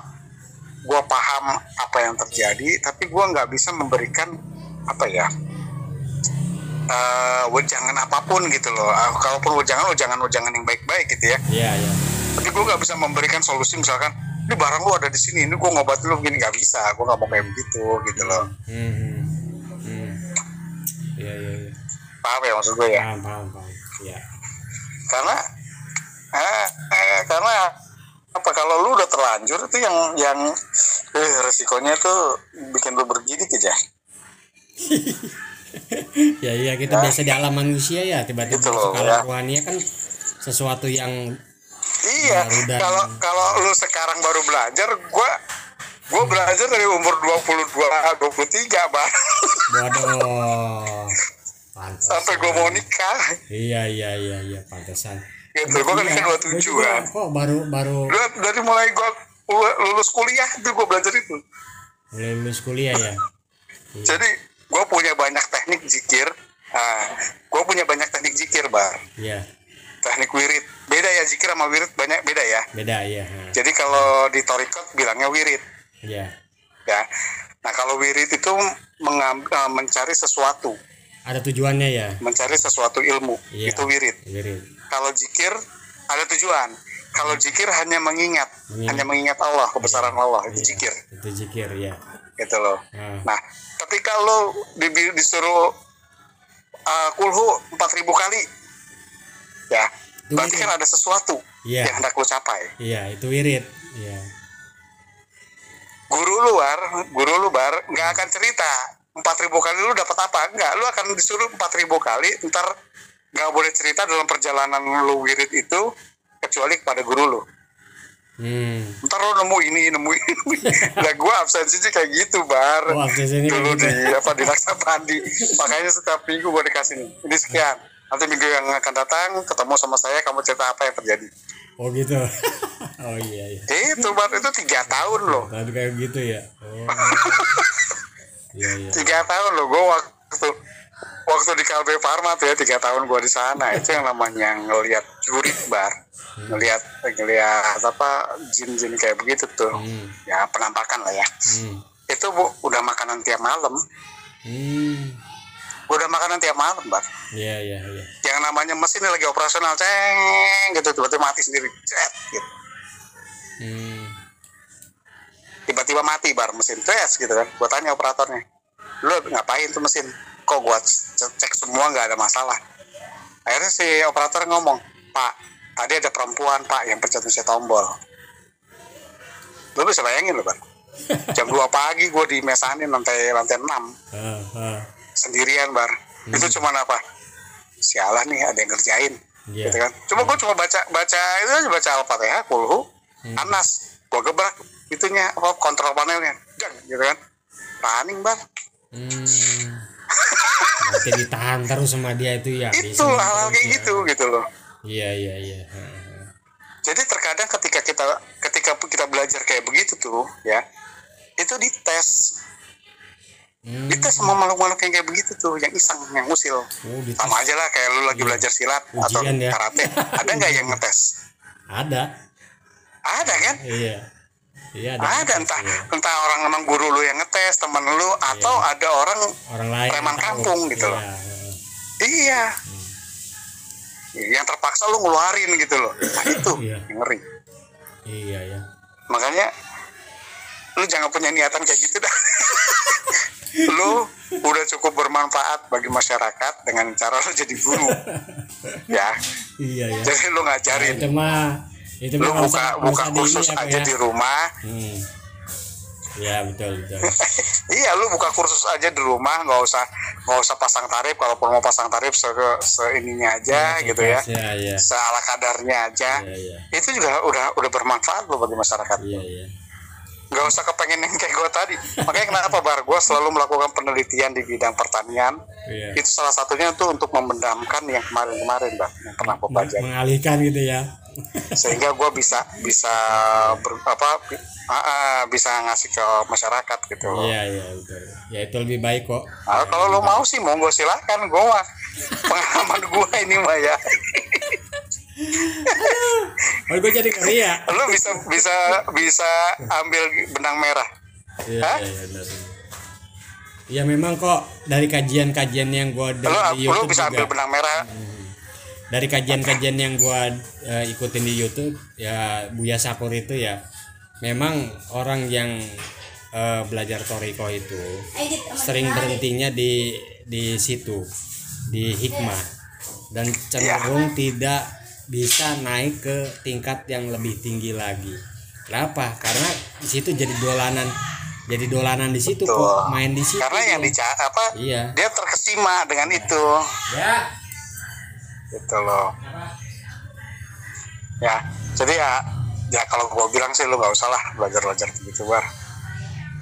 gue paham apa yang terjadi tapi gue nggak bisa memberikan apa ya eh wejangan apa pun gitu loh Ah, kalaupun wejangan wejangan wejangan yang baik-baik gitu ya iya iya tapi gue nggak bisa memberikan solusi misalkan ini barang lu ada di sini ini gue ngobatin lu begini nggak bisa gue nggak mau kayak begitu gitu loh hmm. hmm. hmm. Paham ya maksud gue ya? Paham paham paham. Iya. Karena eh, eh, karena apa? Kalau lu udah terlanjur itu yang yang eh, resikonya tuh bikin lu bergidik aja. Ya iya kita biasa di alam manusia ya tiba-tiba Gitu loh, sekali ya. rohania kan sesuatu yang iya dan- kalau kalau lu sekarang baru belajar gua gua belajar dari umur 22 23 bang. Waduh pantas sampai gua mau nikah. Iya iya iya iya pantesan. Gitu gua kan Iya, nikah 27 juga kan kok baru baru Gua dari mulai gua lulus kuliah itu gua belajar itu. Mulai lulus kuliah ya? Jadi gua punya banyak teknik zikir. Nah, gua punya banyak teknik zikir bang. Iya. Teknik wirid. Beda ya zikir sama wirid banyak beda ya? Beda iya ha. jadi kalau di torikot bilangnya wirid. Iya. Ya. Nah kalau wirid itu mengam- eh, mencari sesuatu ada tujuannya ya? Mencari sesuatu ilmu. Iya. itu wirid. Wirid. Kalau zikir ada tujuan. Kalau zikir hanya mengingat. Mengingat. hanya mengingat Allah kebesaran Allah. Itu Iya, zikir itu zikir ya gitu loh. Nah, nah tapi kalau di- disuruh uh, kulhu 4000 kali ya Itu berarti wirid. kan ada sesuatu Iya. yang hendak lu capai. Iya, itu wirid. Iya. guru lu bar guru lu bar nggak akan cerita empat ribu kali lu dapat apa nggak lu akan disuruh empat ribu kali ntar nggak boleh cerita dalam perjalanan lu wirid itu kecuali kepada guru lu Hmm. ntar lu nemu ini nemu ini nah gue absensinya kayak gitu bar Oh, dulu gitu. di apa di Laksa Pandi makanya setiap minggu gue dikasih ini sekian nanti minggu yang akan datang ketemu sama saya kamu cerita apa yang terjadi Oh gitu. oh iya iya. itu bar itu tiga tahun loh Tadi kayak gitu ya. Oh. Iya iya. tiga tahun loh gue waktu waktu di Kalbe Farma tuh ya tiga tahun gue di sana itu yang namanya ngelihat jurik bar ngelihat ngelihat apa jin-jin kayak begitu tuh Hmm. ya penampakan lah ya Hmm. itu bu udah makanan tiap malam Hmm. udah makanan tiap malam bar Iya iya iya. yang namanya mesin lagi operasional ceng gitu tiba-tiba mati sendiri cet gitu Hmm. Tiba-tiba mati bar mesin tes gitu kan. Gua tanya operatornya lu ngapain tuh mesin? Kok gua cek semua nggak ada masalah? Akhirnya si operator ngomong pak tadi ada perempuan pak yang pencet mesin tombol. Lu bisa bayangin loh bang jam 2 pagi gua di mesanin lantai lantai 6 Ah, ah. sendirian bar. Itu cuma apa? Sialan nih ada yang ngerjain Iya. gitu kan. Cuma gua cuma baca baca itu aja baca al-fatihah kulhu anas. Gua gebrak itunya apa kontrol panelnya Dang, gitu kan paning bar Hmm. Berarti ditahan terus sama dia itu ya. itu hal-hal kayak ya. gitu gitu loh Iya iya iya. Jadi terkadang ketika kita ketika kita belajar kayak begitu tuh ya itu dites Hmm. dites sama makhluk-makhluk yang kayak begitu tuh yang iseng yang usil Oh, dites. sama aja lah kayak lu lagi belajar silat atau Ujian ya. karate ada nggak yang ngetes Ada. ada kan Iya. Iya ada. ada entah Iya. entah orang memang guru lu yang ngetes teman lu atau ada orang Orang lain. preman tahu. kampung gitu loh. Iya, ah. iya yang terpaksa lu ngeluarin gitu loh nah itu Iya. ngeri Iya ya. makanya lu jangan punya niatan kayak gitu dah lu udah cukup bermanfaat bagi masyarakat dengan cara lu jadi guru ya Iya ya. jadi lu ngajarin Itu mah itu lu buka buka di kursus ya, aja ya. di rumah Hmm. Ya betul betul. Iya, lu buka kursus aja di rumah, nggak usah nggak usah pasang tarif. Kalaupun mau pasang tarif se, se ininya aja gitu ya, Iya iya. seala kadarnya aja. Iya iya. Itu juga udah udah bermanfaat loh bagi masyarakat. Iya iya. Nggak usah kepengen yang kayak gue tadi. Makanya kenapa bar gue selalu melakukan penelitian di bidang pertanian. Iya. Itu salah satunya tuh untuk memendamkan yang kemarin-kemarin, bang, yang pernah gue pelajari. Mengalihkan gitu ya. Sehingga gue bisa bisa ber, apa ah, bisa ngasih ke masyarakat gitu. loh. Iya iya betul. Ya itu lebih baik kok. Nah, kalau lo mau sih monggo silakan gue mah pengalaman gue ini mah ya Oh gue jadi ngeri ya. lo bisa bisa bisa ambil benang merah Iya iya iya. benar. Ya memang kok dari kajian-kajian yang gue dari lo YouTube bisa ambil juga, benang merah dari kajian-kajian yang gue ikutin di YouTube ya Buya Sakur itu ya memang orang yang eh, belajar toriko itu sering berhentinya di di situ di hikmah dan cenderung tidak bisa naik ke tingkat yang lebih tinggi lagi. Kenapa? Karena di situ jadi dolanan, jadi dolanan di situ Betul. kok main di situ. karena yang dia. dica apa Iya. dia terkesima dengan itu Ya. Gitu loh. Ya jadi ya ya kalau gue bilang sih lo nggak usah lah belajar belajar begitu bar.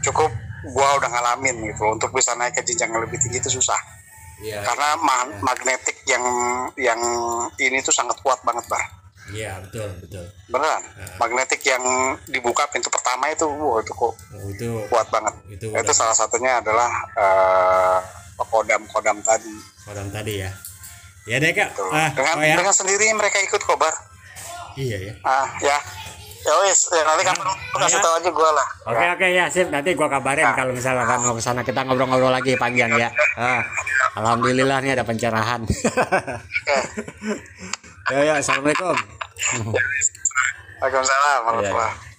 Cukup gue udah ngalamin gitu untuk bisa naik ke jenjang yang lebih tinggi itu susah. Iya. karena ma- magnetik yang yang ini tuh sangat kuat banget bar. Iya betul betul. beneran. Magnetik yang dibuka pintu pertama itu wow itu kok Oh, itu kuat banget. itu itu salah satunya adalah eh, kodam kodam tadi. Kodam tadi ya. Ya deh kak. Tuh. Ah, dengan oh ya. dengan sendiri mereka ikut kok bar Iya ya. ah ya ya wis ya, nanti kapan lu kasih ya. tahu aja gue lah Oke oke ya sip nanti gua kabarin kalau misalnya kan mau ke sana kita ngobrol-ngobrol lagi panjang ya. Ah, Alhamdulillah nih ada pencerahan. ya ya assalamualaikum. Waalaikumsalam Iya, warahmatullahi iya.